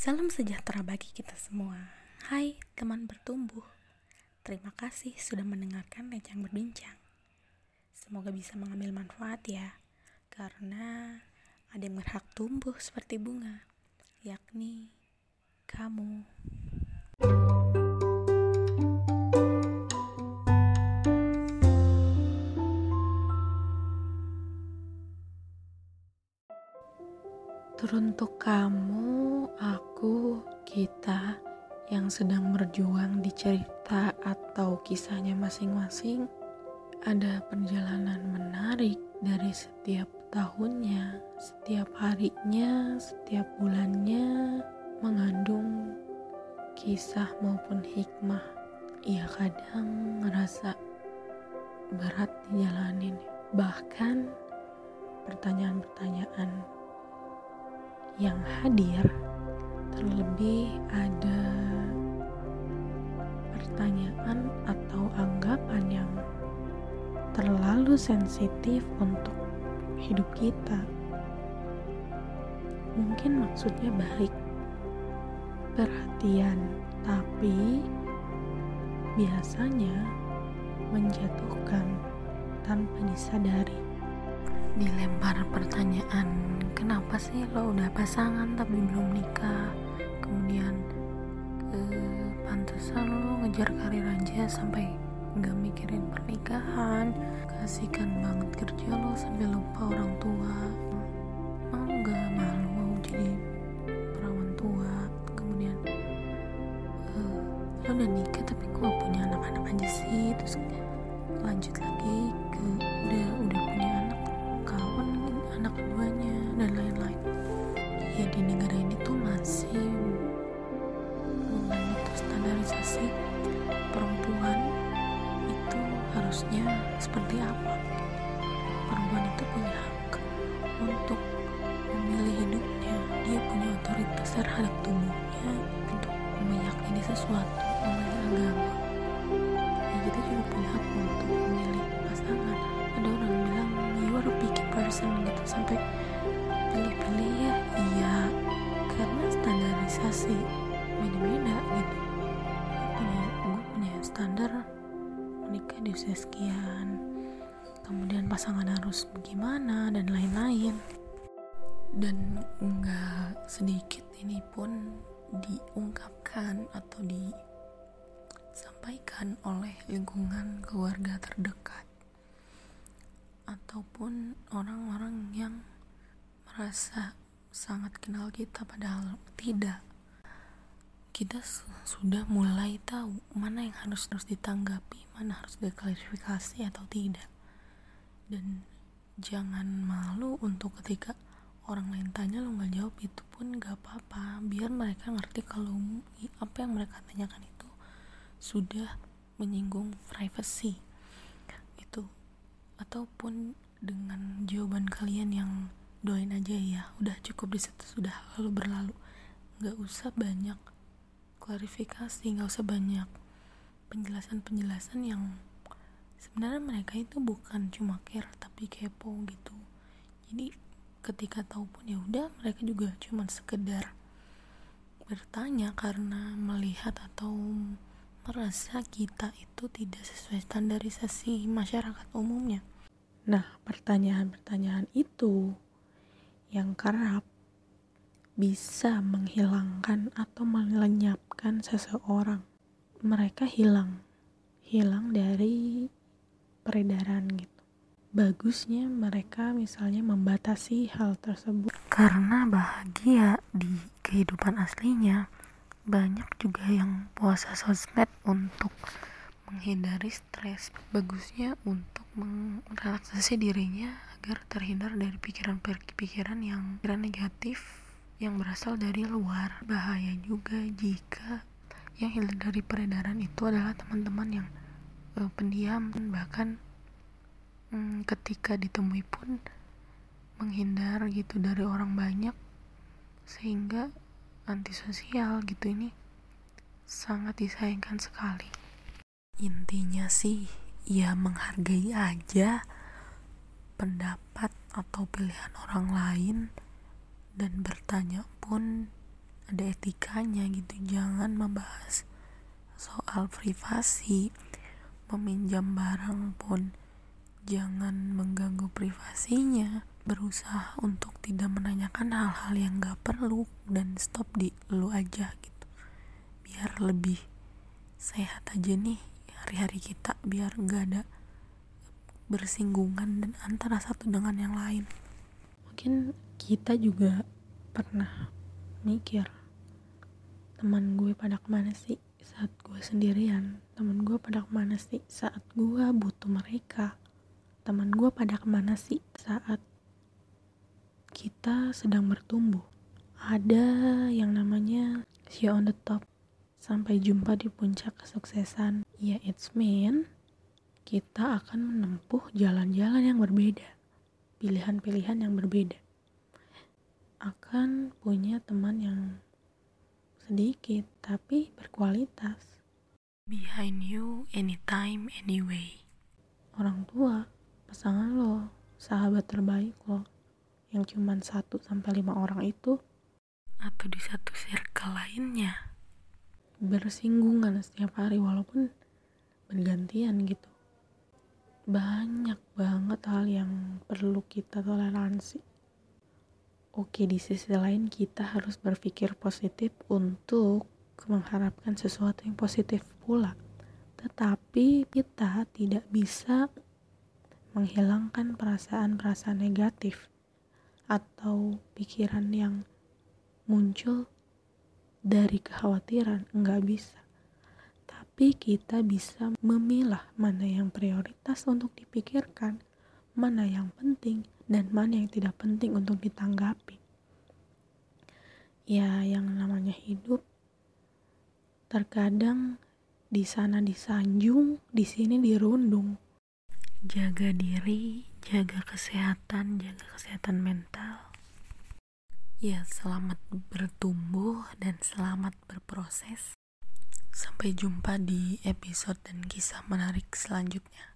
Salam sejahtera bagi kita semua. Hai teman bertumbuh. Terima kasih sudah mendengarkan Recang Berbincang. Semoga bisa mengambil manfaat ya. Karena ada yang berhak tumbuh seperti bunga, yakni kamu. Teruntuk kamu, aku, kita yang sedang berjuang di cerita atau kisahnya masing-masing, ada perjalanan menarik dari setiap tahunnya, setiap harinya, setiap bulannya, mengandung kisah maupun hikmah. Ia kadang ngerasa berat dijalanin, bahkan pertanyaan-pertanyaan yang hadir terlebih ada pertanyaan atau anggapan yang terlalu sensitif untuk hidup kita. Mungkin maksudnya baik perhatian tapi biasanya menjatuhkan tanpa disadari dilempar pertanyaan kenapa sih lo udah pasangan tapi belum nikah? Kemudian eh, pantesan lo ngejar karir aja sampai nggak mikirin pernikahan. Kasihkan banget kerja lo sampai lupa orang tua. Mau nggak malu mau jadi perawan tua? Kemudian eh, lo udah nikah tapi kok punya anak-anak aja sih. Terus lanjut lagi harusnya seperti apa? Perempuan itu punya hak untuk memilih hidupnya. Dia punya otoritas terhadap tubuhnya untuk meyakini sesuatu di usia sekian. Kemudian pasangan harus bagaimana dan lain-lain. Dan nggak sedikit ini pun diungkapkan atau disampaikan oleh lingkungan keluarga terdekat. Ataupun orang-orang yang merasa sangat kenal kita padahal tidak kita sudah mulai tahu mana yang harus harus ditanggapi mana harus diklarifikasi atau tidak. Dan jangan malu untuk ketika orang lain tanya lo nggak jawab itu pun nggak apa-apa. Biar mereka ngerti kalau apa yang mereka tanyakan itu sudah menyinggung privacy. Itu. Ataupun dengan jawaban kalian yang doain aja ya udah cukup di situ sudah lalu berlalu. Nggak usah banyak klarifikasi nggak usah banyak penjelasan-penjelasan yang sebenarnya mereka itu bukan cuma care tapi kepo gitu. Jadi ketika tahu pun ya udah mereka juga cuma sekedar bertanya karena melihat atau merasa kita itu tidak sesuai standarisasi masyarakat umumnya. Nah pertanyaan-pertanyaan itu yang kerap bisa menghilangkan atau melenyapkan seseorang. Mereka hilang hilang dari peredaran gitu. Bagusnya mereka misalnya membatasi hal tersebut. Karena bahagia di kehidupan aslinya banyak juga yang puasa sosmed untuk menghindari stres. Bagusnya untuk merelaksasi dirinya agar terhindar dari pikiran-pikiran yang negatif yang berasal dari luar. Bahaya juga jika yang hilang dari peredaran itu adalah teman-teman yang uh, pendiam bahkan um, ketika ditemui pun menghindar gitu dari orang banyak sehingga antisosial gitu. Ini sangat disayangkan sekali. Intinya sih ya menghargai aja pendapat atau pilihan orang lain dan bertanya pun ada etikanya gitu. Jangan membahas soal privasi. Meminjam barang pun jangan mengganggu privasinya. Berusaha untuk tidak menanyakan hal-hal yang gak perlu dan stop di lu aja gitu. Biar lebih sehat aja nih hari-hari kita biar gak ada bersinggungan dan antara satu dengan yang lain mungkin kita juga pernah mikir teman gue pada ke mana sih saat gue sendirian? Teman gue pada ke mana sih saat gue butuh mereka? Teman gue pada ke mana sih saat kita sedang bertumbuh? Ada yang namanya see on the top. Sampai jumpa di puncak kesuksesan. Ya it's mean kita akan menempuh jalan-jalan yang berbeda, pilihan-pilihan yang berbeda. Akan punya teman yang sedikit tapi berkualitas. Behind you, anytime, anyway. Orang tua, pasangan lo, sahabat terbaik lo, yang cuma satu sampai lima orang itu, atau di satu circle lainnya, bersinggungan setiap hari walaupun bergantian gitu banyak banget hal yang perlu kita toleransi. Oke, di sisi lain kita harus berpikir positif untuk mengharapkan sesuatu yang positif pula. Tetapi kita tidak bisa menghilangkan perasaan-perasaan negatif atau pikiran yang muncul dari kekhawatiran. Enggak bisa tapi kita bisa memilah mana yang prioritas untuk dipikirkan, mana yang penting, dan mana yang tidak penting untuk ditanggapi. Ya, yang namanya hidup terkadang di sana disanjung, di sini dirundung. Jaga diri, jaga kesehatan, jaga kesehatan mental. Ya, selamat bertumbuh dan selamat berproses. Sampai jumpa di episode dan kisah menarik selanjutnya.